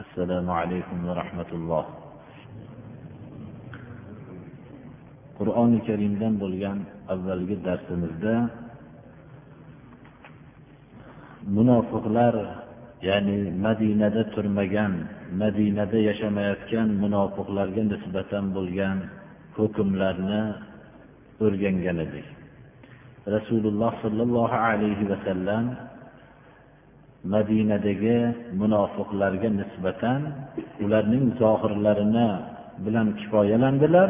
السلام عليكم ورحمة الله qur'oni karimdan bo'lgan avvalgi darsimizda munofiqlar ya'ni madinada turmagan madinada yashamayotgan munofiqlarga nisbatan bo'lgan hukmlarni o'rgangan edik rasululloh sollallohu alayhi vasallam madinadagi munofiqlarga nisbatan ularning zohirlarini bilan kifoyalandilar.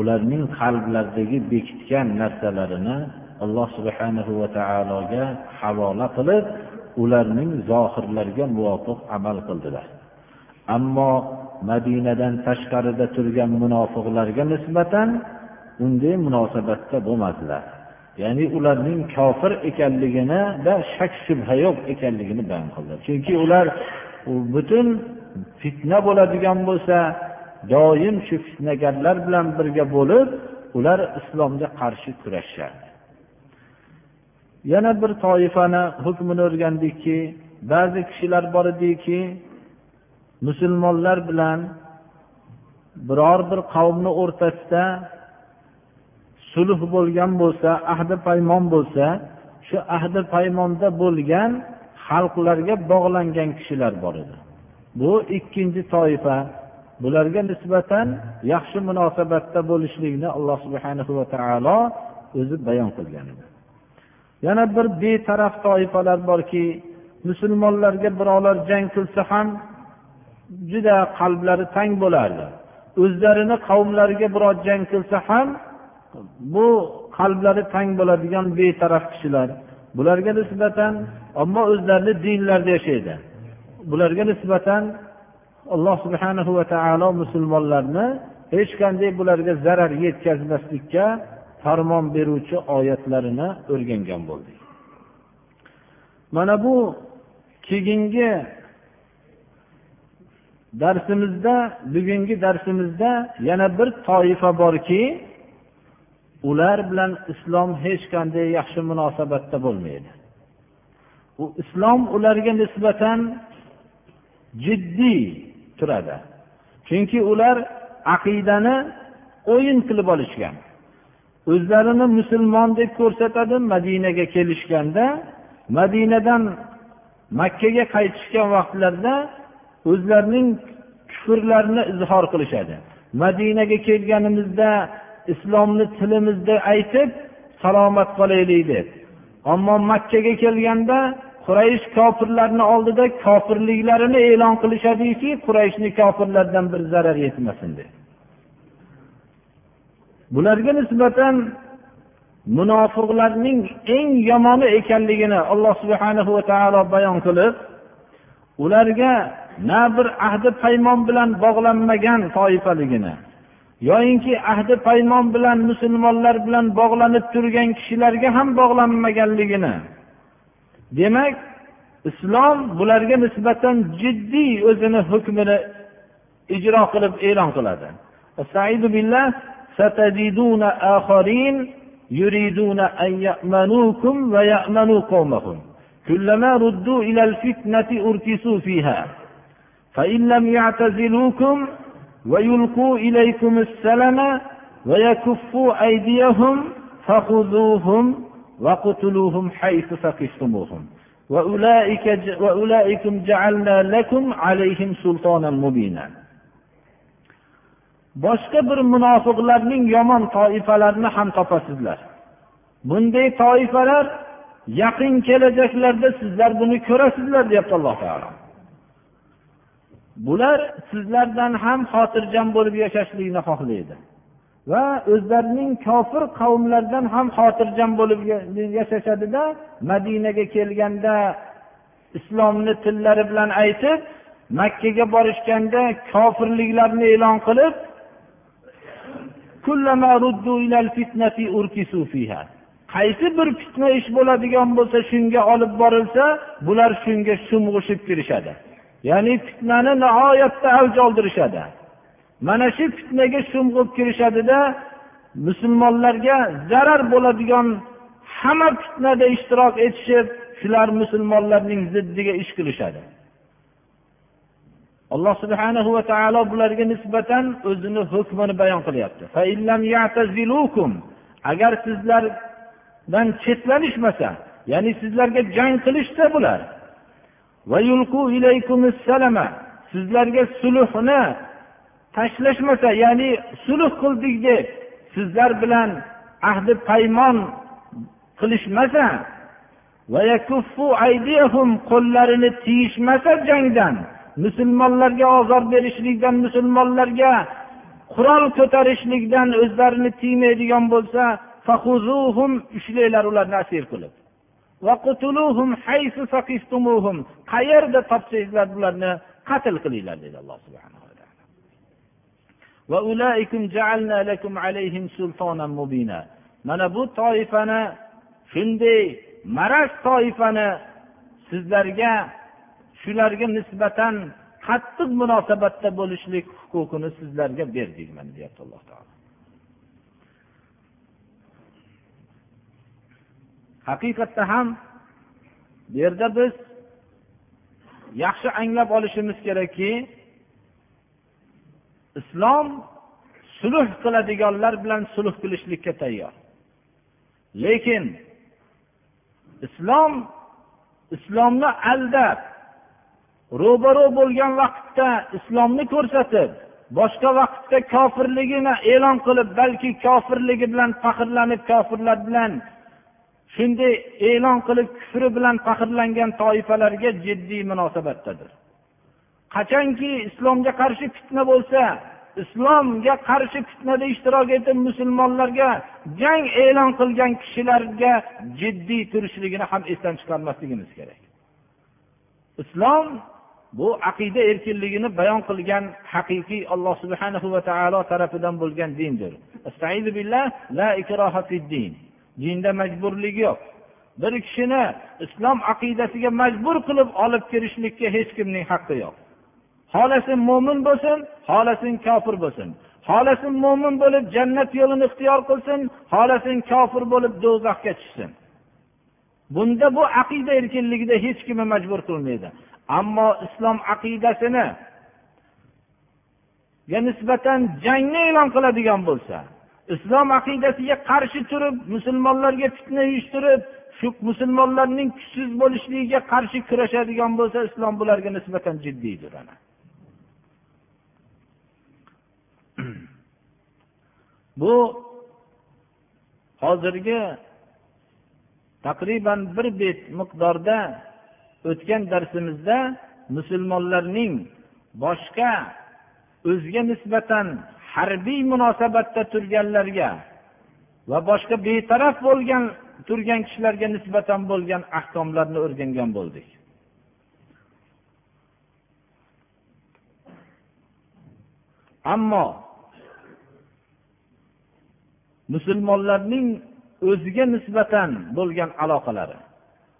Ularning qalblaridagi bekitgan narsalarini alloh subhanahu va taologa havola qilib ularning zohirlariga muvofiq amal qildilar. Ammo madinadan tashqarida turgan munofiqlarga nisbatan unday munosabatda bo'lmadilar. Ya'ni ularning kofir ekanliginida shak shubha yo'q ekanligini bayon qildilar chunki ular butun fitna bo'ladigan bo'lsa doim shu fitnagarlar bilan birga bo'lib ular islomga qarshi kurashishardi yana bir toifani hukmini o'rgandikki ba'zi kishilar bor ediki musulmonlar bilan biror bir qavmni o'rtasida sulh bo'lgan bo'lsa ahdi paymon bo'lsa shu ahdi paymonda bo'lgan xalqlarga bog'langan kishilar bor edi. Bu ikkinchi toifa. Bularga nisbatan yaxshi munosabatda bo'lishlikni alloh subhana va taolo o'zi bayon qilgan edi. Yana bir betaraf toifalar borki musulmonlarga birovlar jang qilsa ham juda qalblari tang bo'lardi. O'zlarini qavmlariga birov jang qilsa ham bu qalblari tang bo'ladigan betaraf kishilar. Bularga nisbatan ammo o'zlarini dinlarida yashaydi. Bularga nisbatan alloh subhanahu va taolo musulmonlarni hech qanday bularga zarar yetkazmaslikka farmon beruvchi oyatlarini o'rgangan bo'ldik. Mana bu keyingi darsimizda bugungi darsimizda yana bir toifa borki ular bilan islom hech qanday yaxshi munosabatda bo'lmaydi. U islom ularga nisbatan jiddiy turadi. Chunki ular aqidani o'yin qilib olishgan. O'zlarini musulmon deb ko'rsatadi madinaga kelishganda madinadan makkaga qaytishgan vaqtlarida o'zlarining kufrlarini izhor qilishadi. Madinaga kelganimizda islomni tilimizda aytib salomat qolaylik deb. Ammo makkaga kelganda quraysh kofirlarni oldida kofirliklarini e'lon qilishadiki qurayshni kofirlardan bir zarar yetmasin deb. Bularga nisbatan munofiqlarning eng yomoni ekanligini alloh subhana va taolo bayon qilib ularga na bir ahdi paymon bilan bog'lanmagan toifaligini yoyinki ahdi paymon bilan musulmonlar bilan bog'lanib turgan kishilarga ham bog'lanmaganligini demak islom bularga nisbatan jiddiy o'zini hukmini ijro qilib e'lon qiladi ستجدون آخرين يريدون أن يأمنوكم ويأمنوا قومهم كلما ردوا إلى الفتنة أركسوا فيها فإن لم يعتزلوكم ويلقوا إليكم السلم ويكفوا أيديهم فخذوهم وقتلوهم حيث ثقفتموهم وأولئك وأولئكم جعلنا لكم عليهم سلطانا مبينا boshqa bir munofiqlarning yomon toifalarini ham topasizlar bunday toifalar yaqin kelajaklarda sizlar buni ko'rasizlar deyapti alloh taolo bular sizlardan ham xotirjam bo'lib yashashlikni xohlaydi. Va o'zlarining kofir qavmlardan ham xotirjam bo'lib yashashadida madinaga kelganda islomni tillari bilan aytib makkaga borishganda kofirliklarini e'lon qilib qaysi bir fitna ish bo'ladigan bo'lsa shunga olib borilsa bular shunga sho'ng'ishib kirishadi. Ya'ni fitnani nihoyatda avj oldirishadi mana shu fitnaga sho'ng'ib kirishadida musulmonlarga zarar bo'ladigan hamma fitnada ishtirok etishib shular musulmonlarning ziddiga ish qilishadi. Alloh subhanahu va taolo bularga nisbatan o'zini hukmini bayon qilyapti. Agar sizlardan chetlanishmasa ya'ni sizlarga jang qilishsa bular sizlarga sulhni tashlashmasa ya'ni sulh qildik deb sizlar bilan ahdi paymon qilishmasa qo'llarini tiyishmasa jangdan musulmonlarga ozor berishlikdan musulmonlarga qurol ko'tarishlikdan o'zlarini tiymaydigan bo'lsa ushlanglar ularni asir qilib. Qayerda topsanglar bularni qatl qilinglar dedi alloh subhana mana bu toifani shunday maraz toifani sizlarga shularga nisbatan qattiq munosabatda bo'lishlik huquqini sizlarga berdik mana deyapti alloh taolo. Haqiqatda ham bu yerda biz yaxshi anglab olishimiz kerakki islom sulh qiladiganlar bilan sulh qilishlikka tayyor. Lekin islom islomni aldab ro'baro bo'lgan vaqtda islomni ko'rsatib boshqa vaqtda kofirligini e'lon qilib balki kofirligi bilan faxrlanib kofirlar bilan shunday e'lon qilib kufri bilan faxrlangan toifalarga jiddiy munosabatdadir. Qachonki islomga qarshi fitna bo'lsa islomga qarshi fitnada ishtirok etib musulmonlarga jang e'lon qilgan kishilarga jiddiy turishligini ham esdan chiqarmasligimiz kerak. Islom bu aqida erkinligini bayon qilgan haqiqiy alloh subhanahu va taolo tarafidan bo'lgan dindir. Dinda majburlik yo'q. Bir kishini islom aqidasiga majbur qilib olib kirishlikka hech kimning haqqi yo'q. Xohlasin mo'min bo'lsin xohlasin kofir bo'lsin. Xohlasin mo'min bo'lib jannat yo'lini ixtiyor qilsin xohlasin kofir bo'lib do'zaxga tushsin. Bunda bu aqida erkinligida hech kimni majbur qilmaydi. Ammo islom aqidasini nisbatan jangni e'lon qiladigan bo'lsa islom aqidasiga qarshi turib musulmonlarga fitna uyushtirib shu musulmonlarning kuchsiz bo'lishligiga qarshi kurashadigan bo'lsa islom bularga nisbatan jiddiydir ana. Bu hozirgi taqriban bir bet miqdorda o'tgan darsimizda musulmonlarning boshqa o'ziga nisbatan harbiy munosabatda turganlarga va boshqa betaraf bo'lgan turgan kishilarga nisbatan bo'lgan ahkomlarni o'rgangan bo'ldik. Ammo musulmonlarning o'ziga nisbatan bo'lgan aloqalari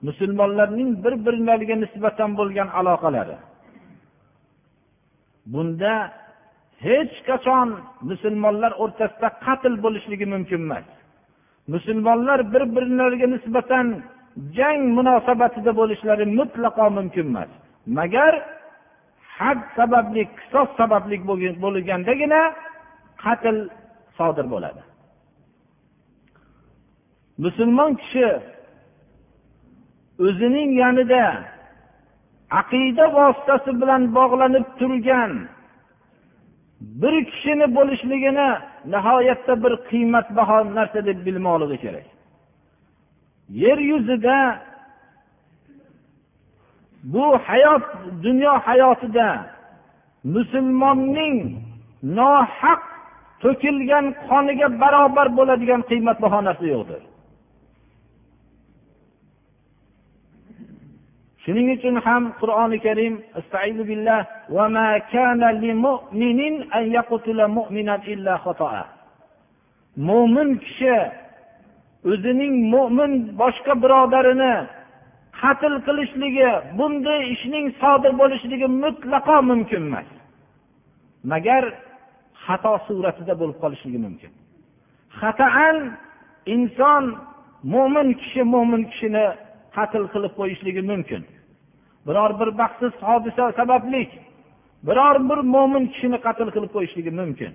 musulmonlarning bir birlariga nisbatan bo'lgan aloqalari bunda hech qachon musulmonlar o'rtasida qatl bo'lishligi mumkin emas. Musulmonlar bir birlariga nisbatan jang munosabatida bo'lishlari mutlaqo mumkin emas. Magar had sababli qisos sababli bo'lgandagina qatl sodir bo'ladi. Musulmon kishi o'zining yanida aqida vositasi bilan bog'lanib turgan bir kishini bo'lishligini nihoyatda bir qiymatbaho narsa deb bilmoqligi kerak. Yer yuzida bu hayot dunyo hayotida musulmonning nohaq to'kilgan qoniga barobar bo'ladigan qiymatbaho narsa yo'qdir. Shuning uchun ham qur'oni karim mo'min kishi o'zining mo'min boshqa birodarini qatl qilishligi bunday ishning sodir bo'lishligi mutlaqo mumkin emas. Magar xato suratida bo'lib qolishligi mumkin. Xataan inson mo'min kishi mo'min kishini qatl qilib qo'yishligi mumkin. Biror bir baxtsiz hodisa sababli biror bir mo'min kishini qatl qilib qo'yishligi mumkin.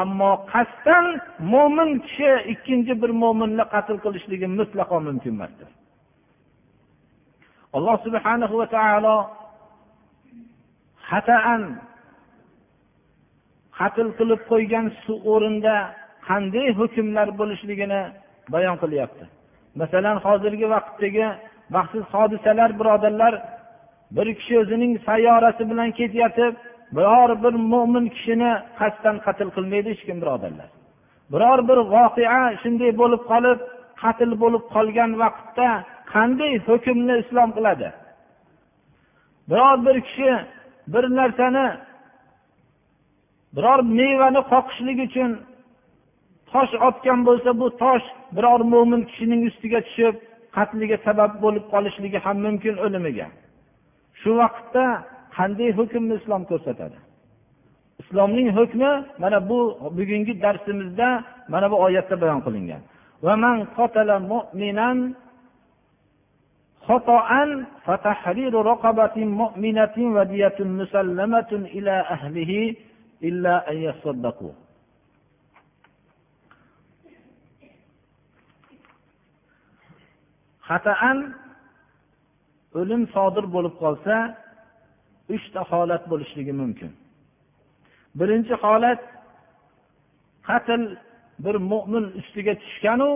Ammo qasddan mo'min kishi ikkinchi bir mo'minni qatl qilishligi mutlaqo mumkin emasdir. Alloh subhanahu va taolo xataan qatl qilib qo'ygan o'rinda qanday hukmlar bo'lishligini bayon qilyapti. Masalan hozirgi vaqtdagi baxtsiz hodisalar birodarlar bir kishi o'zining sayyorasi bilan ketayotib biror bir mo'min kishini qasddan qatl qilmaydi hech kim birodarlar. Biror bir voqea shunday bo'lib qolib qatl bo'lib qolgan vaqtda qanday hukmni islom qiladi? Biror bir kishi bir narsani biror mevani qoqishlik uchun tosh otgan bo'lsa bu tosh biror mo'min kishining ustiga tushib qatliga sabab bo'lib qolishligi ham mumkin o'limiga. shu vaqtda qanday hukmni islom ko'rsatadi islomning hukmi mana bu bugungi darsimizda mana bu oyatda bayon qilingan خطأ فتحرير رقبة مؤمنة ودية مسلمة إلى أهله إلا أن يصدقوا xataan o'lim sodir bo'lib qolsa uchta holat bo'lishligi mumkin. Birinchi holat qatl bir mo'min ustiga tushganu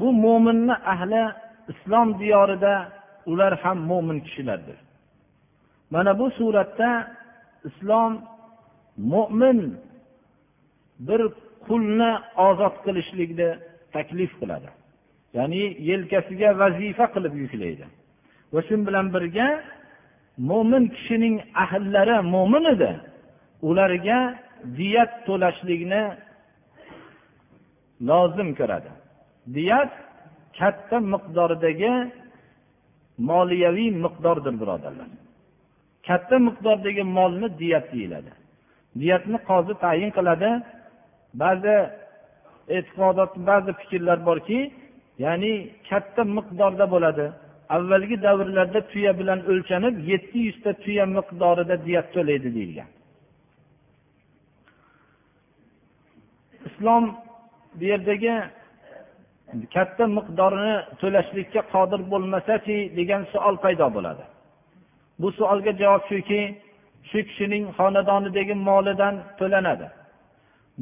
bu mo'minni ahli islom diyorida ular ham mo'min kishilardir. Mana bu suratda islom mo'min bir qulni ozod qilishlikni taklif qiladi. Ya'ni yelkasiga vazifa qilib yuklaydi. Va shu bilan birga mo'min kishining ahllari mo'min edi. Ularga diyat to'lashlikni lozim ko'radi. Diyat katta miqdordagi moliyaviy miqdordir birodarlar. Katta miqdordagi molni diyat deyiladi. Diyatni qozi tayin qiladi. Ba'zi e'tiqodot ba'zi fikrlar borki ya'ni katta miqdorda bo'ladi. Avvalgi davrlarda tuya bilan o'lchanib yetti yuzta tuya miqdorida diyat to'laydi deyilgan. Islom bu yerdagi katta miqdorini to'lashlikka qodir bo'lmasachi degan savol paydo bo'ladi. Bu savolga javob shuki shu kishining xonadonidagi molidan to'lanadi.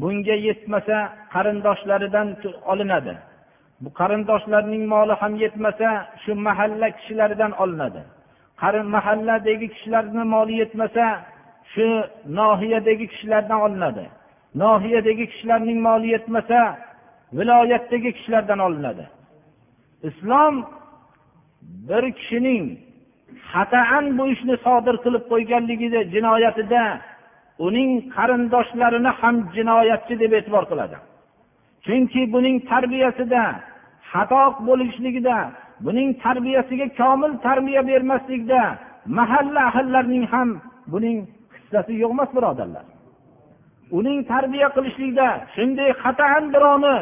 Bunga yetmasa qarindoshlaridan olinadi. Bu qarindoshlarning moli ham yetmasa shu mahalla kishilaridan olinadi. Mahalladagi kishilarni moli yetmasa shu nohiyadagi kishilardan olinadi. Nohiyadagi kishilarning moli yetmasa viloyatdagi kishilardan olinadi. Islom bir kishining xataan bu ishni sodir qilib qo'yganligida jinoyatida uning qarindoshlarini ham jinoyatchi deb e'tibor qiladi. Chunki buning tarbiyasida xato bo'lishligida buning tarbiyasiga komil tarbiya bermaslikda mahalla ahllarining ham buning hissasi yo'q emas birodarlar. Uning tarbiya qilishlikda shunday xataan birovni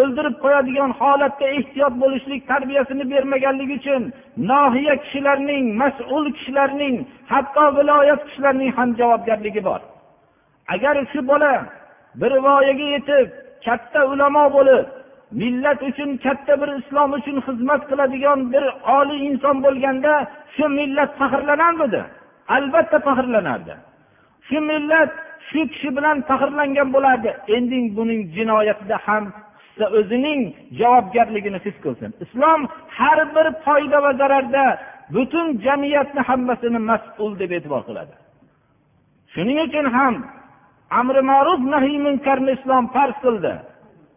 o'ldirib qo'yadigan holatda ehtiyot bo'lishlik tarbiyasini bermaganligi uchun nohiya kishilarning mas'ul kishilarning hatto viloyat kishilarining ham javobgarligi bor. Agar shu bola bir voyaga yetib katta ulamo bo'lib millat uchun katta bir islom uchun xizmat qiladigan bir oliy inson bo'lganda shu millat faxrlanarmidi? Albatta faxrlanardi. Shu millat shu kishi bilan faxrlangan bo'lardi. Endi buning jinoyatida ham o'zining javobgarligini his qilsin. Islom har bir foyda va zararda butun jamiyatni hammasini mas'ul deb e'tibor qiladi. Shuning uchun ham amri ma'ruf nahiy munkarni islom farz qildi.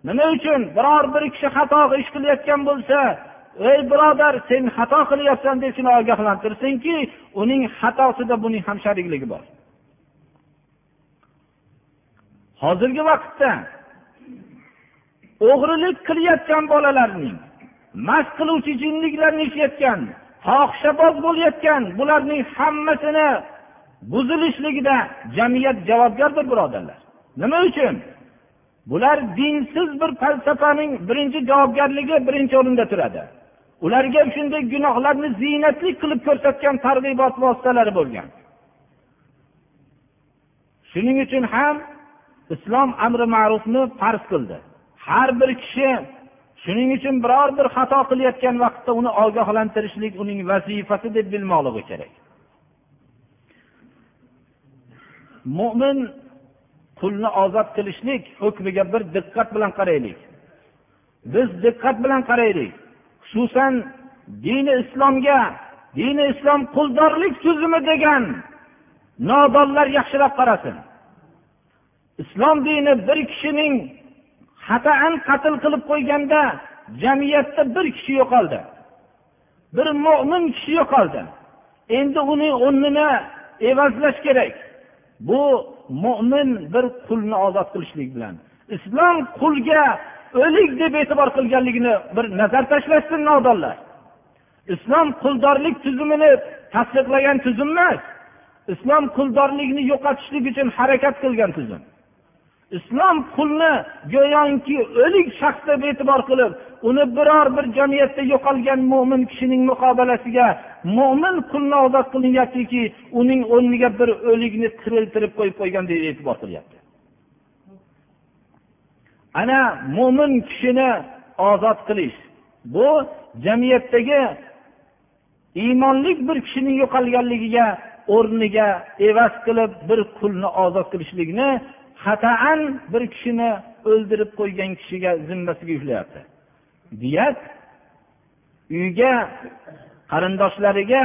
Nima uchun biror bir kishi xato ish qilayotgan bo'lsa ey birodar sen xato qilyapsan deb shuni ogohlantirsinki uning xatosida buning ham sharikligi bor. Hozirgi vaqtda o'g'rilik qilayotgan bolalarning mast qiluvchi jinliklarni ishlayotgan fohishaboz bo'layotgan bularning hammasini buzilishligida jamiyat javobgardir birodarlar. Nima uchun? Bular dinsiz bir falsafaning birinchi javobgarligi birinchi o'rinda turadi. Ularga shunday gunohlarni ziynatli qilib ko'rsatgan targ'ibot vositalari bo'lgan. Shuning uchun ham islom amri ma'rufni farz qildi. Har bir kishi shuning uchun biror bir xato qilayotgan vaqtda uni ogohlantirishlik uning vazifasi deb bilmoqligi kerak. Mo'min qulni ozod qilishlik hukmiga bir diqqat bilan qaraylik. Biz diqqat bilan qaraylik. Xususan dini islomga dini islom quldorlik tuzumi degan nodonlar yaxshilab qarasin. Islom dini bir kishining xataan qatl qilib qo'yganda jamiyatda bir kishi yo'qoldi. Bir mo'min kishi yo'qoldi. Endi uning o'rnini evazlash kerak. Bu mo'min bir qulni ozod qilishlik bilan. Islom qulga o'lik deb e'tibor qilganligini bir nazar tashlashsin nodonlar. Islom quldorlik tuzumini tasdiqlagan tuzum emas. Islom quldorlikni yo'qotishlik uchun harakat qilgan tuzum. Islom qulni go'yoki o'lik shaxs deb e'tibor qilib uni biror bir jamiyatda yo'qolgan mo'min kishining muqobalasiga mo'min qulni ozod qilinyaptiki uning o'rniga bir o'likni tiriltirib qo'yib qo'ygan deb e'tibor qilyapti. Ana mo'min kishini ozod qilish. Bu jamiyatdagi iymonli bir kishining yo'qolganligiga o'rniga evaz qilib bir qulni ozod qilishlikni xataan bir kishini o'ldirib qo'ygan kishiga zimmasiga yuklayapti. Diyat uyga qarindoshlariga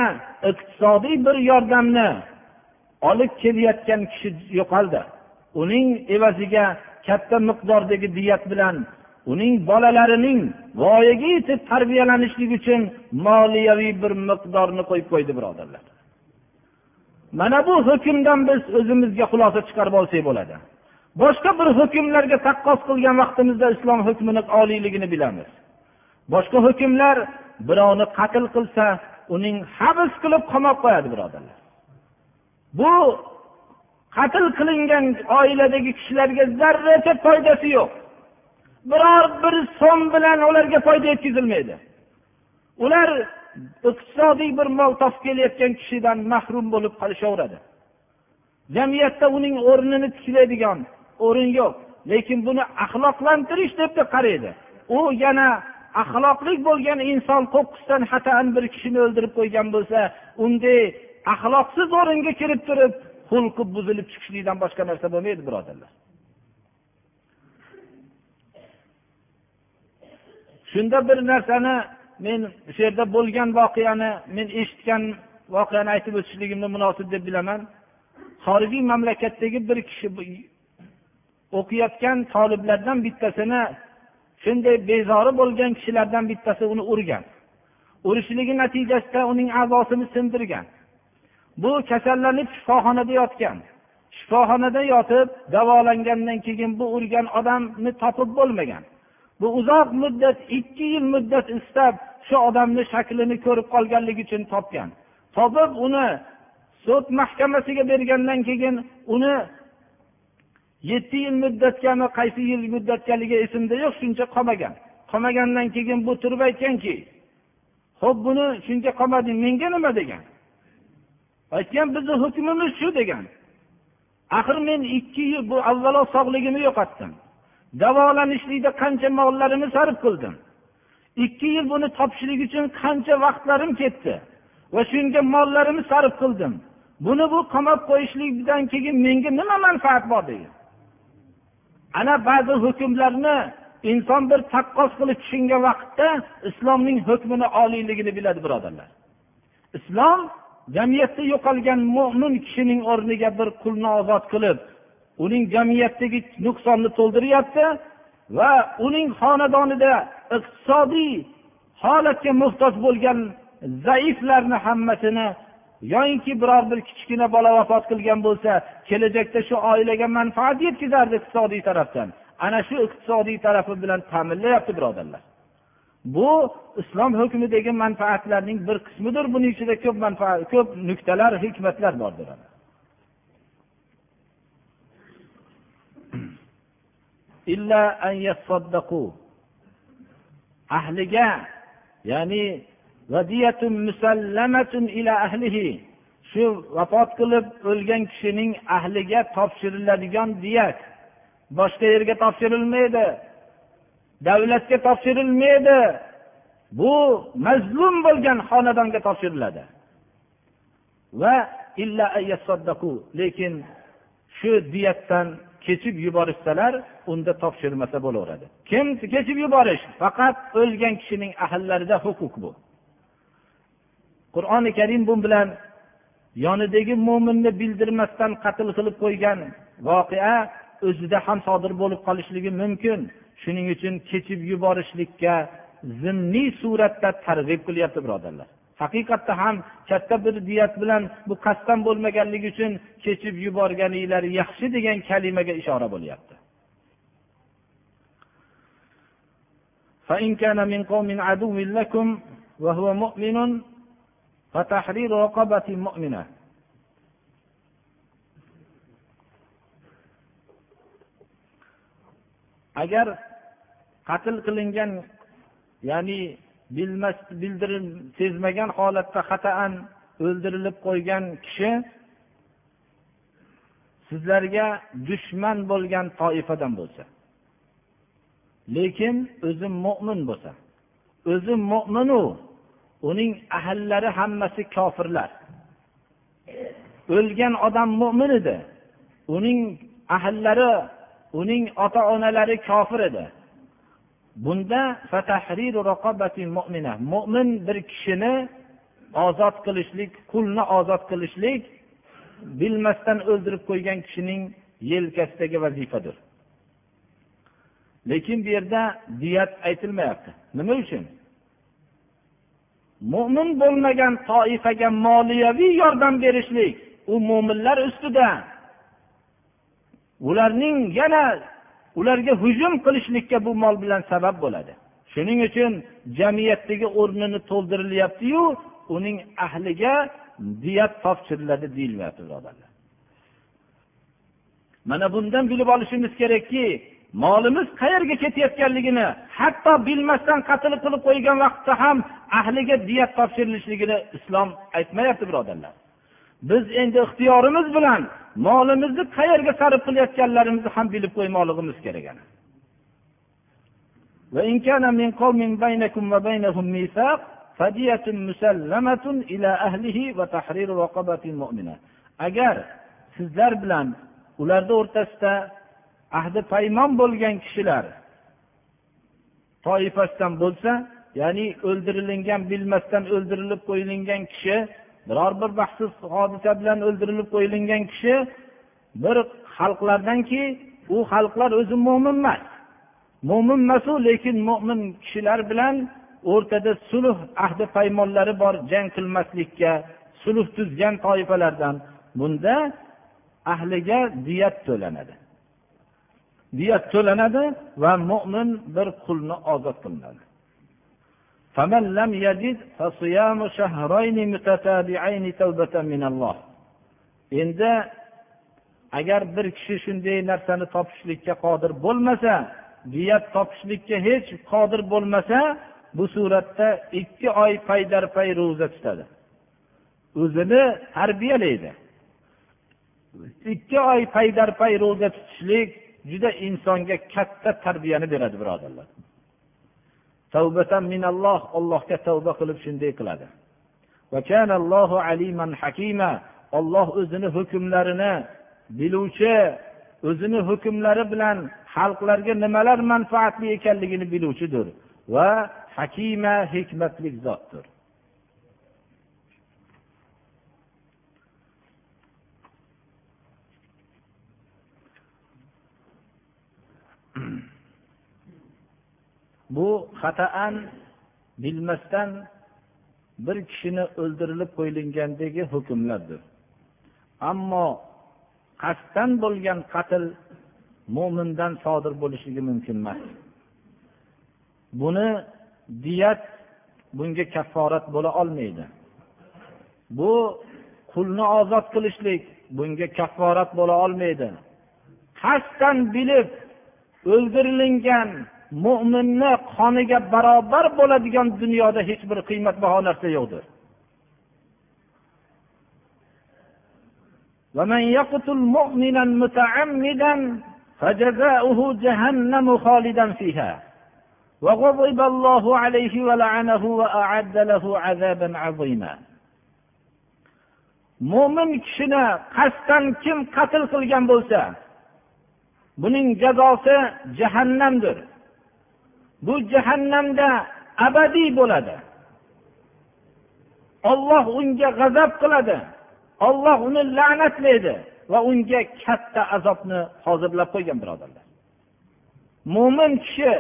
iqtisodiy bir yordamni olib kelayotgan kishi yo'qoldi. Uning evaziga katta miqdordagi diyat bilan uning bolalarining voyaga yetib tarbiyalanishligi uchun moliyaviy bir miqdorni qo'yib qo'ydi birodarlar. Mana bu hukmdan biz o'zimizga xulosa chiqarib olsak bo'ladi. Boshqa bir hukmlarga taqqos qilgan vaqtimizda islom hukmini oliyligini bilamiz. Boshqa hukmlar birovni qatl qilsa uning habs qilib qamab qo'yadi birodarlar. Bu qatl qilingan oiladagi kishilarga zarracha foydasi yo'q. Biror bir so'm bilan ularga foyda yetkazilmaydi. Ular iqtisodiy bir mol topib kelayotgan kishidan mahrum bo'lib qolishaveradi jamiyatda uning o'rnini tiklaydigan o'rin yo'q lekin buni axloqlantirish deb qaraydi. U yana axloqli bo'lgan inson qo'qqisdan xatan bir kishini o'ldirib qo'ygan bo'lsa unday axloqsiz o'ringa kirib turib xulqi buzilib chiqishlikdan boshqa narsa bo'lmaydi birodarlar. Shunda bir narsani men shu yerda bo'lgan voqeani men eshitgan voqeani aytib o'tishligimni munosib deb bilaman. Xorijiy mamlakatdagi bir kishi o'qiyotgan toliblardan bittasini shunday bezori bo'lgan kishilardan bittasi uni urgan. Urishligi natijasida uning a'zosini sindirgan. Bu kasallanib shifoxonada yotgan. Shifoxonada yotib davolangandan keyin bu urgan odamni topib bo'lmagan. Bu uzoq muddat ikki yil muddat istab shu odamni shaklini ko'rib qolganligi uchun topgan. Topib uni sud mahkamasiga bergandan keyin uni yetti yil muddatgami qaysi yil muddatgaligi esimda yo'q shuncha qolmagan. Qolmagandan keyin bu turib aytganki ho'p buni shuncha qolmading menga nima degan? Aytgan bizni hukmimiz shu degan. Axir men ikki yil bu avvalo sog'ligimni yo'qotdim. Davolanishlikda qancha mollarimni sarf qildim. Ikki yil buni topishlik uchun qancha vaqtlarim ketdi va shunga mollarimni sarf qildim. Buni bu qamab qo'yishlikdan keyin menga nima manfaat bor degan. Ana ba'zi hukmlarni inson bir taqqos qilib tushungan vaqtda islomning hukmini oliyligini biladi birodarlar. Islom jamiyatda yo'qolgan mo'min kishining o'rniga bir qulni ozod qilib uning jamiyatdagi nuqsonni to'ldiryapti va uning xonadonida iqtisodiy holatga muhtoj bo'lgan zaiflarni hammasini yoyinki biror bir kichkina bola vafot qilgan bo'lsa kelajakda shu oilaga manfaat yetkazardi iqtisodiy tarafdan. Ana shu iqtisodiy tarafi bilan ta'minlayapti birodarlar. Bu islom hukmidagi manfaatlarning bir qismidir. Buning ichida ko'p manfaat ko'p nuqtalar hikmatlar bordir ahliga ya'ni shu vafot qilib o'lgan kishining ahliga topshiriladigan diyat boshqa yerga topshirilmaydi. Davlatga topshirilmaydi. Bu mazlum bo'lgan xonadonga topshiriladi. Va lekin shu diyatdan kechib yuborishsalar unda topshirmasa bo'laveradi. Kim kechib yuborish? Faqat o'lgan kishining ahllarida huquq bu. qur'oni karim bu bilan yonidagi mo'minni bildirmasdan qatl qilib qo'ygan voqea o'zida ham sodir bo'lib qolishligi mumkin shuning uchun kechib yuborishlikka zimniy suratda targ'ib qilyapti birodarlar haqiqatda ham katta bir diyat bilan bu qasddan bo'lmaganligi uchun kechib yuborganinglar yaxshi degan kalimaga ishora bo'lyapti فإن كان من قوم عدو لكم وهو مؤمن فتحرير رقبة مؤمنة agar qatl qilingan ya'ni bilmas bildirib sezmagan holatda xataan o'ldirilib qo'ygan kishi sizlarga dushman bo'lgan toifadan bo'lsa lekin o'zi mo'min bo'lsa o'zi mo'minu uning ahllari hammasi kofirlar. O'lgan odam mo'min edi. Uning ahllari uning ota onalari kofir edi. Bunda mo'min bir kishini ozod qilishlik qulni ozod qilishlik bilmasdan o'ldirib qo'ygan kishining yelkasidagi vazifadir. Lekin bu yerda diyat aytilmayapti. Nima uchun? Mo'min bo'lmagan toifaga moliyaviy yordam berishlik u mo'minlar ustida. Ularning yana ularga hujum qilishlikka bu mol bilan sabab bo'ladi. Shuning uchun jamiyatdagi o'rnini to'ldirilyaptiyu uning ahliga diyat topshiriladi deyilmayapti birodarlar. Mana bundan bilib olishimiz kerakki molimiz qayerga ketayotganligini hatto bilmasdan qatl qilib qo'ygan vaqtda ham ahliga diyat topshirilishligini islom aytmayapti birodarlar. Biz endi ixtiyorimiz bilan molimizni qayerga sarf qilayotganlarimizni ham bilib qo'ymoqligimiz kerak agar sizlar bilan ularni o'rtasida ahdi paymon bo'lgan kishilar. Toifasidan bo'lsa ya'ni o'ldirilingan bilmasdan o'ldirilib qo'yilgan kishi biror bir baxtsiz hodisa bilan o'ldirilib qo'yilgan kishi bir xalqlardanki u xalqlar o'zi mo'min emas. Mo'min emasu lekin mo'min kishilar bilan o'rtada sulh ahdi paymonlari bor jang qilmaslikka sulh tuzgan toifalardan. Bunda ahliga diyat to'lanadi. diyat to'lanadi va mo'min bir qulni ozod qilinadi فمن لم يجد فصيام شهرين متتابعين توبة من الله endi agar bir kishi shunday narsani topishlikka qodir bo'lmasa diyat topishlikka hech qodir bo'lmasa bu suratda ikki oy paydarpay ro'za tutadi o'zini tarbiyalaydi ikki oy paydarpay ro'za tutishlik juda insonga katta tarbiyani beradi birodarlar. Tavbatan minalloh allohga tavba qilib shunday qiladi. Olloh o'zini hukmlarini biluvchi o'zini hukmlari bilan xalqlarga nimalar manfaatli ekanligini biluvchidir. Va hakima hikmatli zotdir. Bu xataan bilmasdan bir kishini o'ldirilib qo'yilgandagi hukmlardir. Ammo qasddan bo'lgan qatl mo'mindan sodir bo'lishligi mumkin emas. Buni diyat bunga kafforat bo'la olmaydi. Bu qulni ozod qilishlik bunga kafforat bo'la olmaydi. Qasddan bilib o'ldirilingan mo'minni qoniga barobar bo'ladigan dunyoda hech bir qiymatbaho narsa yo'qdir ومن يقتل مؤمنا متعمدا فجزاؤه جهنم خالدا فيها وغضب الله عليه ولعنه وأعد له عذابا عظيما mo'min kishini qasddan kim qatl qilgan bo'lsa buning jazosi jahannamdir Bu jahannamda abadiy bo'ladi. Olloh unga g'azab qiladi. Olloh uni la'natlaydi va unga katta azobni hozirlab qo'ygan birodarlar. Mo'min kishi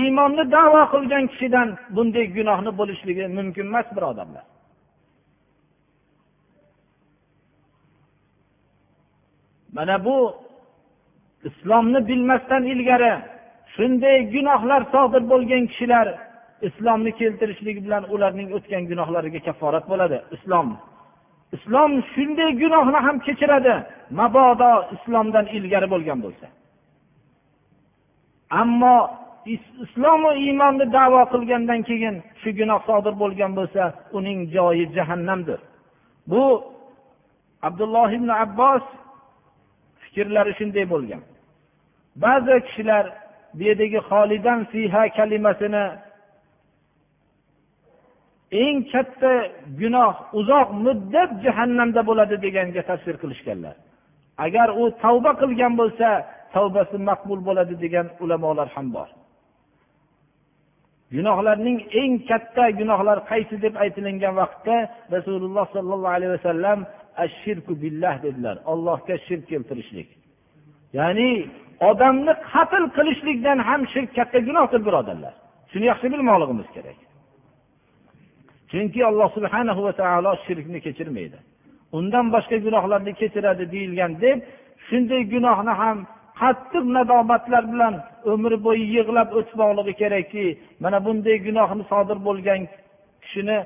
iymonni davo qilgan kishidan bunday gunohni bo'lishligi mumkin emas birodarlar. Mana bu islomni bilmasdan ilgari shunday gunohlar sodir bo'lgan kishilar islomni keltirishligi bilan ularning o'tgan gunohlariga kafforat bo'ladi. Islom. Islom shunday gunohni ham kechiradi mabodo islomdan ilgari bo'lgan bo'lsa. Ammo islomu iymonni davo qilgandan keyin shu gunoh sodir bo'lgan bo'lsa uning joyi jahannamdir. Bu abdulloh ibn abbos fikrlari shunday bo'lgan. Ba'zi kishilar bu yerdagi xolidan fiha kalimasini eng katta gunoh uzoq muddat jahannamda bo'ladi deganga tafsir qilishganlar. Agar u tavba qilgan bo'lsa tavbasi maqbul bo'ladi degan ulamolar ham bor. Gunohlarning eng katta gunohlar qaysi deb aytilingan vaqtda rasululloh sollallohu alayhi vasallam ashirku billah dedilar. Ollohga shirk keltirishlik. Ya'ni odamni qatl qilishlikdan ham shirk katta gunohdir birodarlar. Shuni yaxshi bilmoqligimiz kerak. Chunki alloh subhana va taolo shirkni kechirmaydi. Undan boshqa gunohlarni kechiradi deyilgan deb shunday gunohni ham qattiq nadomatlar bilan umr bo'yi yig'lab o'tmoqligi kerakki mana bunday gunohni sodir bo'lgan kishini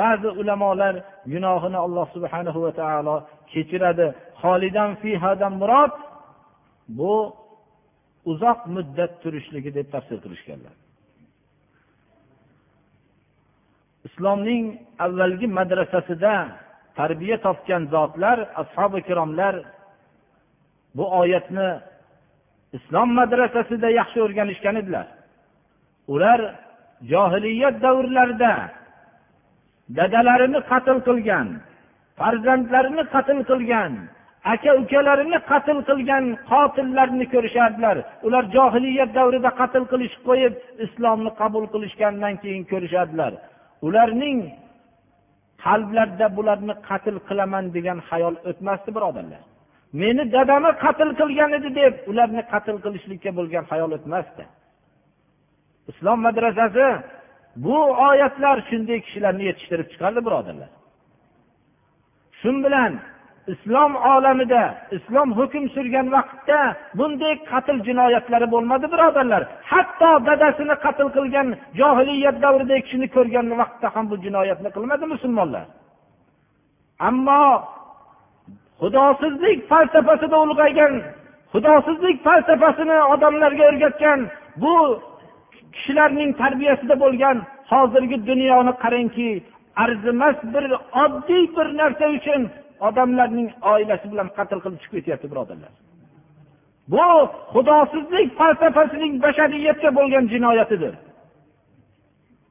ba'zi ulamolar gunohini alloh subhana va taolo kechiradi. Xolidan fihadan murod bu uzoq muddat turishligi deb tafsir qilishganlar. Islomning avvalgi madrasasida tarbiya topgan zotlar ashobi ikromlar bu oyatni islom madrasasida yaxshi o'rganishgan edilar. Ular johiliyat davrlarida dadalarini qatl qilgan farzandlarini qatl qilgan aka ukalarini qatl qilgan qotillarni ko'rishardilar. Ular johiliyat davrida qatl qilishib qo'yib islomni qabul qilishgandan keyin ko'rishadilar ularning qalblarida bularni qatl qilaman degan xayol o'tmasdi birodarlar. Meni dadamni qatl qilgan edi deb ularni qatl qilishlikka bo'lgan xayol o'tmasdi. Islom madrasasi bu oyatlar shunday kishilarni yetishtirib chiqardi birodarlar. Shu bilan islom olamida islom hukm surgan vaqtda bunday qatl jinoyatlari bo'lmadi birodarlar. Hatto dadasini qatl qilgan johiliyat davridagi kishini ko'rgan vaqtda ham bu jinoyatni qilmadi musulmonlar. Ammo xudosizlik falsafasida ulg'aygan xudosizlik falsafasini odamlarga o'rgatgan bu kishilarning tarbiyasida bo'lgan hozirgi dunyoni qarangki arzimas bir oddiy bir narsa uchun odamlarning oilasi bilan qatl qilib chiqib ketyapti birodarlar. Bu xudosizlik falsafasining bashariyatga bo'lgan jinoyatidir.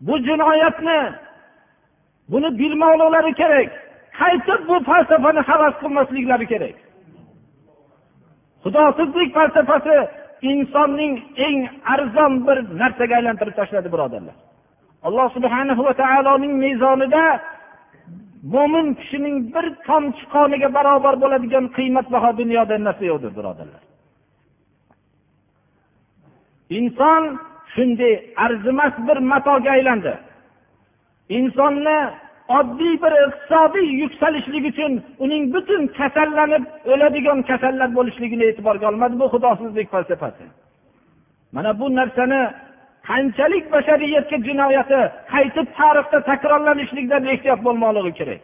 Bu jinoyatni buni bilmoqliklari kerak. Qaytib bu falsafani havas qilmasliklari kerak. Xudosizlik falsafasi insonning eng arzon bir narsaga aylantirib tashladi birodarlar. Alloh subhana va taoloning mezonida mo'min kishining bir tomchi qoniga barobar bo'ladigan qiymatbaho dunyoda narsa yo'qdir birodarlar. Inson shunday arzimas bir matoga aylandi. Insonni oddiy bir iqtisodiy yuksalishlik uchun uning butun kasallanib o'ladigan kasallar bo'lishligini e'tiborga olmadi bu xudosizlik falsafasi. Mana bu narsani qanchalik bashariyatga jinoyati qaytib tarixda takrorlanishligidan ehtiyot bo'lmoqligi kerak?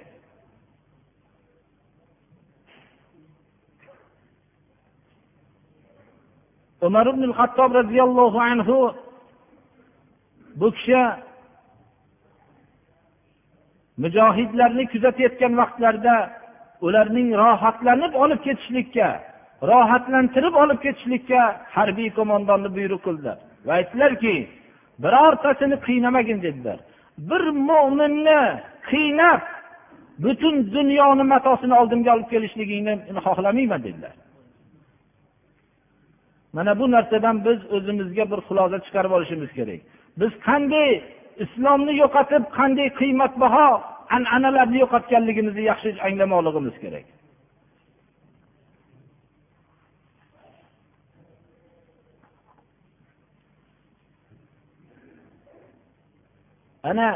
Umar ibn hattob roziyallohu anhu bu kishi mujohidlarni kuzatayotgan vaqtlarida ularning rohatlanib olib ketishlikka rohatlantirib olib ketishlikka harbiy qo'mondonni buyruq qildilar. Va aytdilarki birortasini qiynamagin dedilar. Bir mo'minni qiynab butun dunyoni matosini oldimga olib kelishligingni xohlamayman dedilar. Mana bu narsadan biz o'zimizga bir xulosa chiqarib olishimiz kerak. Biz qanday islomni yo'qotib qanday qiymatbaho an'analarni yo'qotganligimizni yaxshi anglamoqligimiz kerak. Ana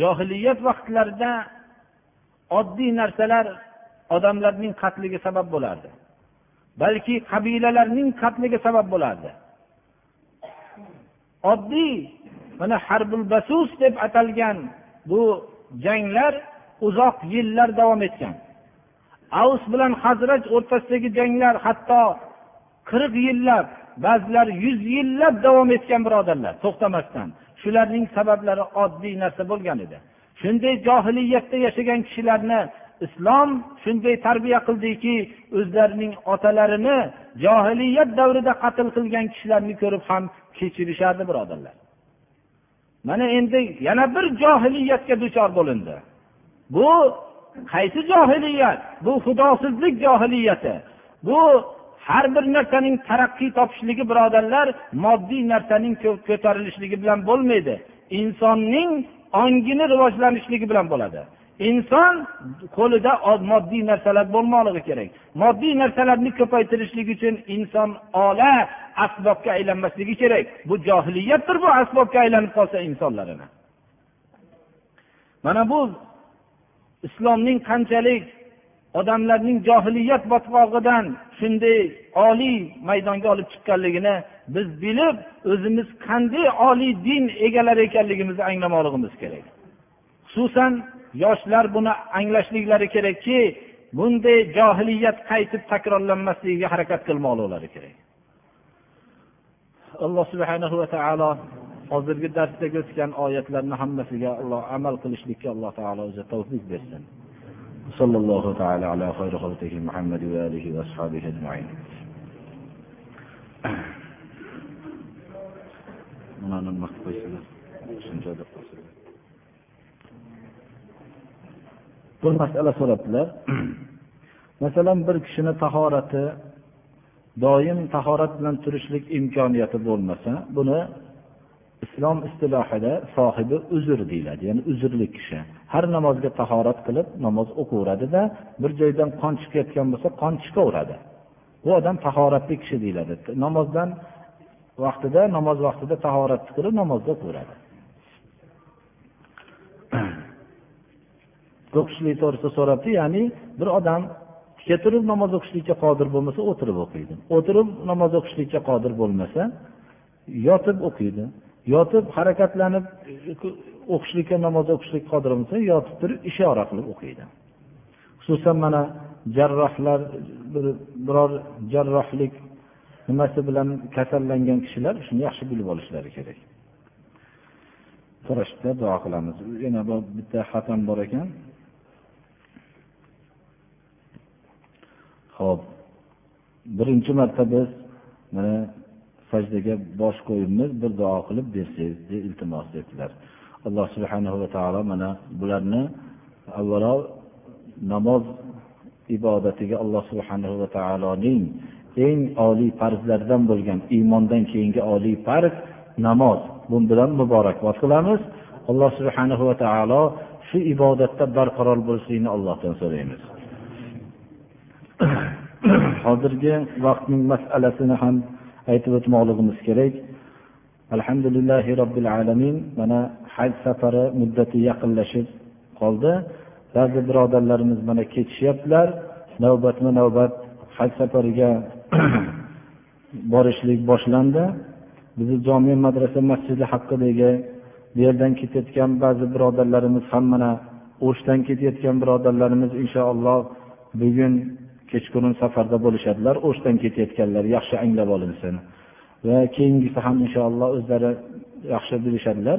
johiliyat vaqtlarida oddiy narsalar odamlarning qatliga sabab bo'lardi. Balki qabilalarning qatliga sabab bo'lardi. Oddiy mana harbul basus deb atalgan bu janglar uzoq yillar davom etgan. Avs bilan hazraj o'rtasidagi janglar hatto qirq yillab ba'zilar yuz yillab davom etgan birodarlar to'xtamasdan. Shularning sabablari oddiy narsa bo'lgan edi. Shunday johiliyatda yashagan kishilarni islom shunday tarbiya qildiki o'zlarining otalarini johiliyat davrida qatl qilgan kishilarni ko'rib ham kechirishardi birodarlar. Mana endi yana bir johiliyatga duchor bo'lindi. Bu qaysi johiliyat? Bu xudosizlik johiliyati. Bu har bir narsaning taraqqiy topishligi birodarlar moddiy narsaning ko'tarilishligi bilan bo'lmaydi. Insonning ongini rivojlanishligi bilan bo'ladi. Inson qo'lida moddiy narsalar bo'lmoqligi kerak. Moddiy narsalarni ko'paytirishlik uchun inson ola asbobga aylanmasligi kerak. Bu johiliyatdir bu asbobga aylanib qolsa insonlarini mana bu islomning qanchalik odamlarning johiliyat botqog'idan shunday oliy maydonga olib chiqqanligini biz bilib o'zimiz qanday oliy din egalari ekanligimizni anglamoqligimiz kerak. Xususan yoshlar buni anglashliklari kerakki bunday johiliyat qaytib takrorlanmasligiga harakat qilmoqliklari kerak. Alloh subhana va taolo hozirgi darsdagi o'tgan oyatlarni hammasiga alloh amal qilishlikka alloh taolo o'zi tavfiq bersin. صلى الله تعالى على خير خلقه محمد وآله وأصحابه أجمعين mana nima qilib qo'ysalar shuncha deb qo'ysalar bir masala so'rabdilar masalan bir kishini tahorati doim tahorat bilan turishlik imkoniyati bo'lmasa buni islom istilohida sohibi uzr deyiladi ya'ni uzrli kishi Har namozga tahorat qilib namoz o'qiveradida bir joydan qon chiqib ketgan bo'lsa qon chiqaveradi. Bu odam tahoratli kishi deyiladi. Namozdan vaqtida namoz vaqtida tahorat qilib namozda o'qiveradi o'qishlik to'g'risida so'rabdi ya'ni bir odam tika turib namoz o'qishlikka qodir bo'lmasa o'tirib o'qiydi. O'tirib namoz o'qishlikka qodir bo'lmasa yotib o'qiydi. Yotib harakatlanib o'qishlikka namoz o'qishlik qodir yotib turib ishora qilib o'qiydi. Xususan mana jarrohlar biror jarrohlik nimasi bilan kasallangan kishilar shuni yaxshi bilib olishlari kerak. So'rashibdi duo qilamiz. Yana bitta xatam bor ekan. Ho'p birinchi marta biz mana sajdaga bosh qo'yibmiz bir duo qilib bersangiz deb iltimos etdilar. Alloh subhana va taolo mana bularni avvalo namoz ibodatiga alloh subhana va taoloning eng oliy farzlaridan bo'lgan iymondan keyingi oliy farz namoz. Bu bilan muborakbod qilamiz. Alloh subhana va taolo shu ibodatda barqaror bo'lishlikni allohdan so'raymiz. Hozirgi vaqtning masalasini ham aytib o'tmoqligimiz kerak. Alhamdulillahi robbil alamin. Mana haj safari muddati yaqinlashib qoldi. Ba'zi birodarlarimiz mana ketishyaptilar. Navbatma navbat haj safariga borishlik boshlandi. Bizni jome madrasa masjidi haqidagi bu yerdan ketayotgan ba'zi birodarlarimiz ham mana o'shdan ketayotgan birodarlarimiz inshaalloh bugun kechqurun safarda bo'lishadilar o'shdan ketayotganlar yaxshi anglab olinsin. Va keyingisi ham inshaalloh o'zlari yaxshi bilishadilar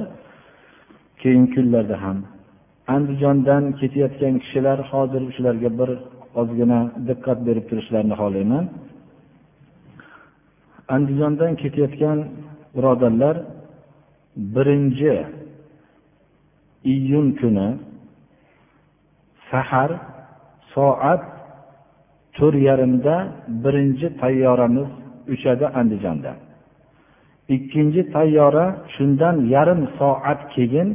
keyingi kunlarda ham. Andijondan ketayotgan kishilar hozir shularga bir ozgina diqqat berib turishlarini xohlayman. Andijondan ketayotgan birodarlar birinchi iyun kuni sahar soat to'rt yarimda birinchi tayyoramiz uchadi andijonda. Ikkinchi tayyora shundan yarim soat keyin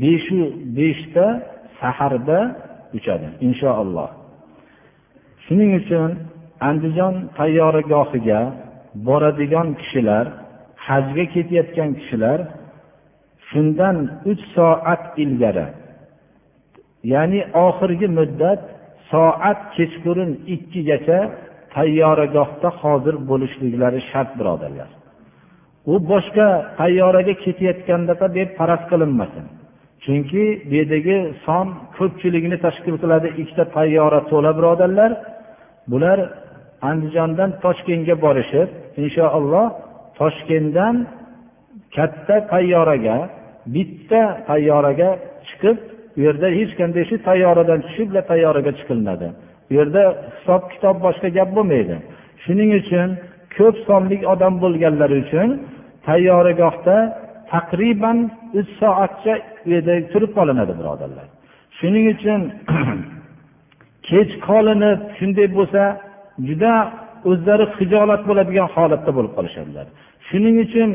beshu beshta saharda uchadi inshaalloh shuning uchun andijon tayyoragohiga boradigan kishilar hajga ketayotgan kishilar shundan uch soat ilgari ya'ni oxirgi muddat soat kechqurun ikkigacha tayyoragohda hozir bo'lishliklari shart birodarlar. U boshqa tayyoraga ketayotgandaqa deb faraz qilinmasin. Chunki bu yerdagi son ko'pchilikni tashkil qiladi ikkita tayyora to'la birodarlar. Bular andijondan toshkentga borishib inshaalloh toshkentdan katta tayyoraga bitta tayyoraga chiqib u yerda hech qanday shu tayyoradan tushib tayyoraga chiqilinadi u yerda hisob kitob boshqa gap bo'lmaydi. Shuning uchun ko'p sonli odam bo'lganlari uchun tayyoragohda taqriban uch soatcha u yerda turib qolinadi birodarlar. Shuning uchun kech qolinib shunday bo'lsa juda o'zlari hijolat bo'ladigan holatda bo'lib qolishadilar. Shuning uchun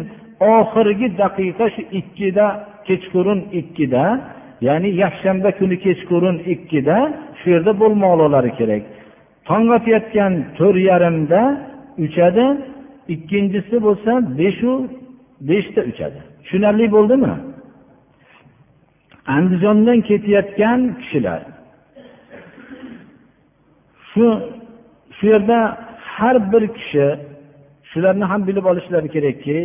oxirgi daqiqa shu ikkida kechqurun ikkida ya'ni yakshanba kuni kechqurun ikkida shu yerda bo'lmoqlari kerak. Tong otayotgan to'rt yarimda uchadi ikkinchisi bo'lsa beshu beshda uchadi. Tushunarli bo'ldimi? Andijondan ketayotgan kishilar. Shu shu yerda har bir kishi shularni ham bilib olishlari kerakki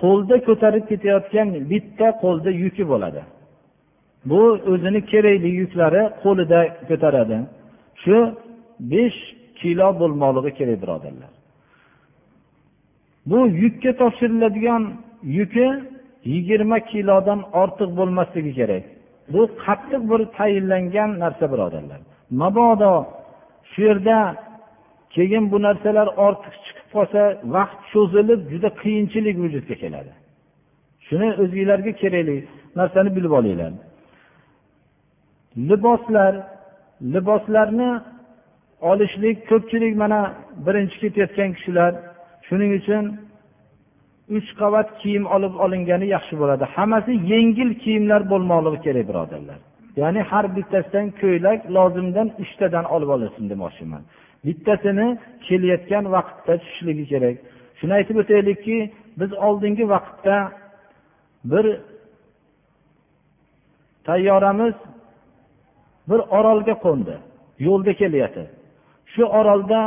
qo'lda ko'tarib ketayotgan bitta qo'lda yuki bo'ladi. Bu o'zini kerakli yuklari qo'lida ko'taradi. Shu besh kilo bo'lmoqligi kerak birodarlar. Bu yukka topshiriladigan yuki yigirma kilodan ortiq bo'lmasligi kerak. Bu qattiq bir tayinlangan narsa birodarlar. Mabodo shu yerda keyin bu narsalar ortiq chiqib qolsa vaqt cho'zilib juda qiyinchilik vujudga keladi. Shuni o'zinglarga kerakli narsani bilib olinglar. Liboslar liboslarni olishlik ko'pchilik mana birinchi ketayotgan kishilar shuning uchun uch qavat kiyim olib olingani yaxshi bo'ladi. Hammasi yengil kiyimlar bo'lmoqligi kerak birodarlar. Ya'ni har bittasidan ko'ylak lozimdan uchtadan olib olasin demoqchiman. Bittasini kelayotgan vaqtda tushishligi kerak. Shuni aytib o'taylikki biz oldingi vaqtda bir tayyoramiz bir orolga qo'ndi. Yo'lda kelyapti. Shu orolda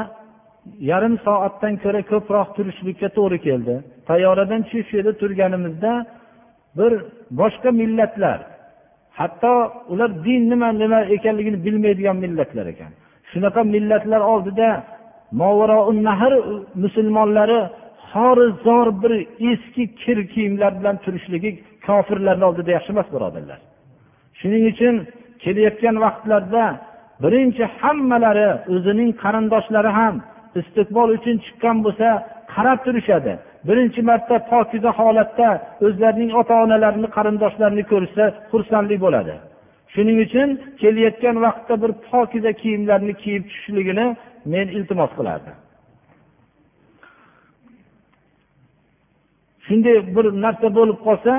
yarim soatdan ko'ra ko'proq turishlikka to'g'ri keldi. Tayyoradan tushib shu yerda turganimizda bir boshqa millatlar hatto ular din nima nima ekanligini bilmaydigan millatlar ekan. Shunaqa millatlar oldida nahr musulmonlari xorizor bir eski kir kiyimlar bilan turishligi kofirlarni oldida yaxshi emas birodarlar. Shuning uchun kelayotgan vaqtlarda birinchi hammalari o'zining qarindoshlari ham istiqbol uchun chiqqan bo'lsa qarab turishadi. Birinchi marta pokiza holatda o'zlarining ota onalarini qarindoshlarini ko'rishsa xursandlik bo'ladi. Shuning uchun kelayotgan vaqtda bir pokiza kiyimlarni kiyib tushishligini men iltimos qilardim. Shunday bir narsa bo'lib qolsa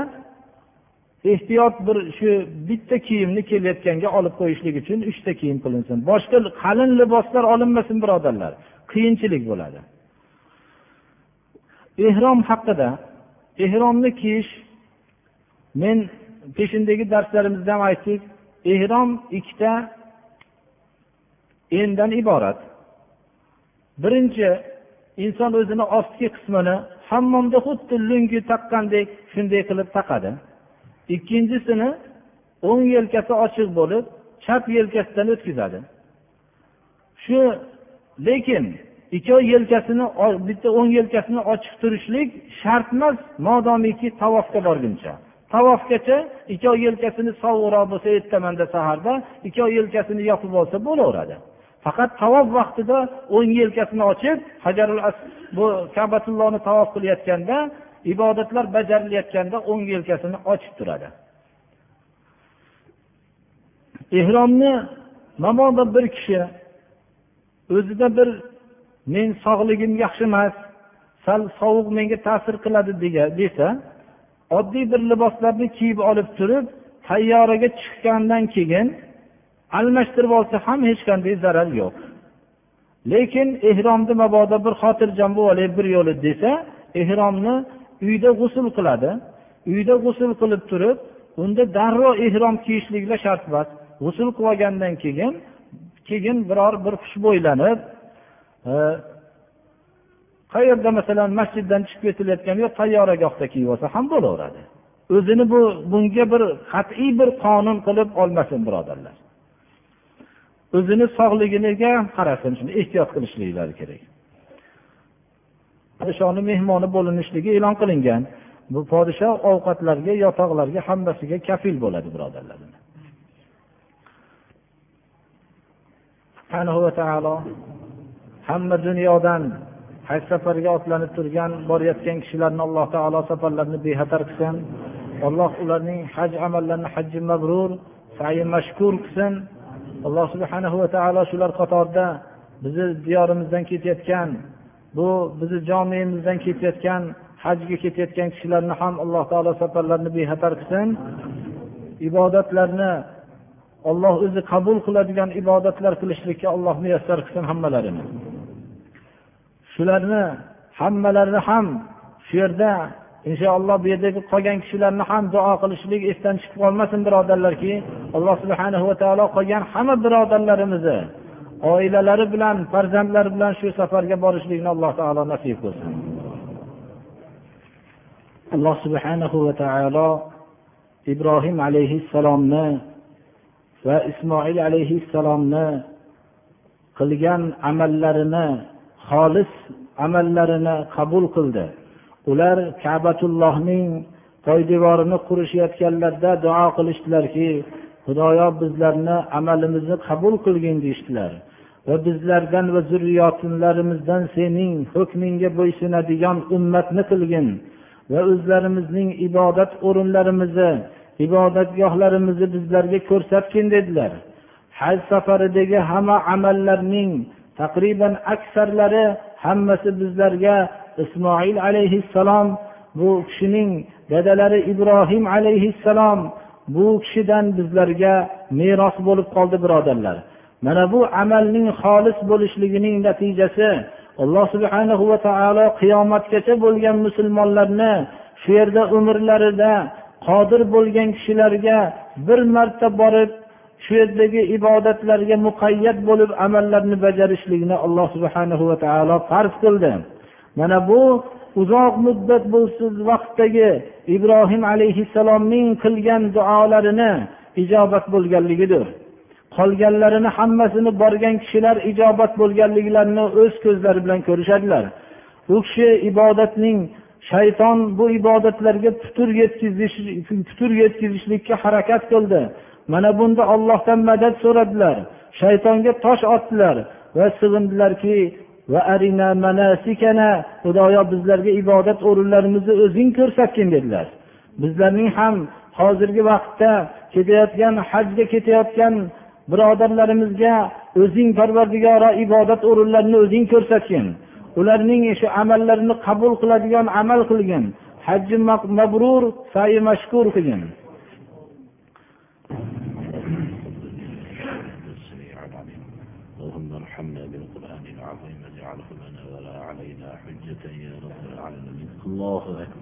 ehtiyot bir shu bitta kiyimni kelayotganga olib qo'yishlik uchun uchta kiyim qilinsin. Boshqa qalin liboslar olinmasin birodarlar. Qiyinchilik bo'ladi. Ehrom haqida ehromni kiyish men peshindagi darslarimizda ham aytdik ehrom ikkita endan iborat. Birinchi inson o'zini ostki qismini hammomda xuddi lungi taqqandek shunday qilib taqadi. Ikkinchisini o'ng yelkasi ochiq bo'lib chap yelkasidan o'tkazadi. Shu lekin ikkovi yelkasini bitta o'ng yelkasini ochiq turishlik shart emas modomiki tavofga borguncha. Tavofgacha ikkov yelkasini sovuqroq bo'lsa ertamanda saharda ikkov yelkasini yopib olsa bo'laveradi. Faqat tavof vaqtida o'ng yelkasini ochib hajarul bu kabatullohni tavof qilayotganda ibodatlar bajarilayotganda o'ng yelkasini ochib turadi. Ehromni mabodo bir kishi o'zida bir men sog'ligim yaxshi emas sal sovuq menga ta'sir qiladi desa oddiy bir liboslarni kiyib olib turib tayyoraga chiqqandan keyin almashtirib olsa ham hech qanday zarar yo'q. Lekin ehromni mabodo bir xotirjam bo'lib olay bir yo'li desa ehromni uyda g'usul qiladi. Uyda g'usul qilib turib unda darrov ehrom kiyishliklar shart emas. G'usul qilib olgandan keyin keyin biror bir xushbo'ylanib e, qayerda masalan masjiddan chiqib ketilayotgan yo tayyoragohda kiyib olsa ham bo'laveradi. O'zini bu bunga bir qat'iy bir qonun qilib olmasin birodarlar. O'zini sog'ligiga qarasin shuni ehtiyot qilishliklari kerak. Podshoni mehmoni bo'linishligi e'lon qilingan. Bu podshoh ovqatlarga yotoqlarga hammasiga kafil bo'ladi birodarlar va taolo hamma dunyodan haj safarga otlanib turgan borayotgan kishilarni alloh taolo safarlarini bexatar qilsin. Alloh ularning haj amallarini hajji mabrur sayi mashkur qilsin. Alloh subhanahu va taolo shular qatorida bizni diyorimizdan ketayotgan bu bizni jomiyimizdan ketayotgan hajga ketayotgan kishilarni ham alloh taolo safarlarini bexatar qilsin. Ibodatlarni olloh o'zi qabul qiladigan ibodatlar qilishlikka alloh muyassar qilsin hammalarini shularni hammalarini ham shu yerda inshaalloh bu yerdagi qolgan kishilarni ham duo qilishlik esdan chiqib qolmasin birodarlarki alloh subhana va taolo qolgan hamma birodarlarimizni oilalari bilan farzandlari bilan shu safarga borishlikni alloh taolo nasib qilsin. Alloh subhanahu va taolo ibrohim alayhissalomni va ismoil alayhissalomni qilgan amallarini xolis amallarini qabul qildi. Ular kabatullohning poydevorini qurishayotganlarida duo qilishdilarki xudoyo bizlarni amalimizni qabul qilgin deyishdilar. Va bizlardan va zurriyotlarimizdan sening hukmingga bo'ysunadigan ummatni qilgin va o'zlarimizning ibodat o'rinlarimizni ibodatgohlarimizni bizlarga ko'rsatgin dedilar. Haj safaridagi hamma amallarning taqriban aksarlari hammasi bizlarga ismoil alayhissalom bu kishining dadalari ibrohim alayhissalom bu kishidan bizlarga meros bo'lib qoldi birodarlar. Mana bu amalning xolis bo'lishligining natijasi alloh subhanahu va taolo qiyomatgacha bo'lgan musulmonlarni shu yerda umrlarida qodir bo'lgan kishilarga bir marta borib shu yerdagi ibodatlarga muqayyat bo'lib amallarni bajarishlikni alloh subhana va taolo farz qildi. Mana bu uzoq muddat bo'lsin vaqtdagi ibrohim alayhissalomning qilgan duolarini ijobat bo'lganligidir. Qolganlarini hammasini borgan kishilar ijobat bo'lganliklarini o'z ko'zlari bilan ko'rishadilar. U kishi ibodatning shayton bu ibodatlarga putur yetkazish putur yetkazishlikka harakat qildi. Mana bunda ollohdan madad so'radilar. Shaytonga tosh otdilar va sig'indilarki xudoyo bizlarga ibodat o'rinlarimizni o'zing ko'rsatgin dedilar. Bizlarning ham hozirgi vaqtda ketayotgan hajga ketayotgan birodarlarimizga o'zing parvardigoro ibodat o'rinlarini o'zing ko'rsatgin ularning shu amallarini qabul qiladigan amal qilgin hajji mabrur sayi mashkur qilgin الله أكبر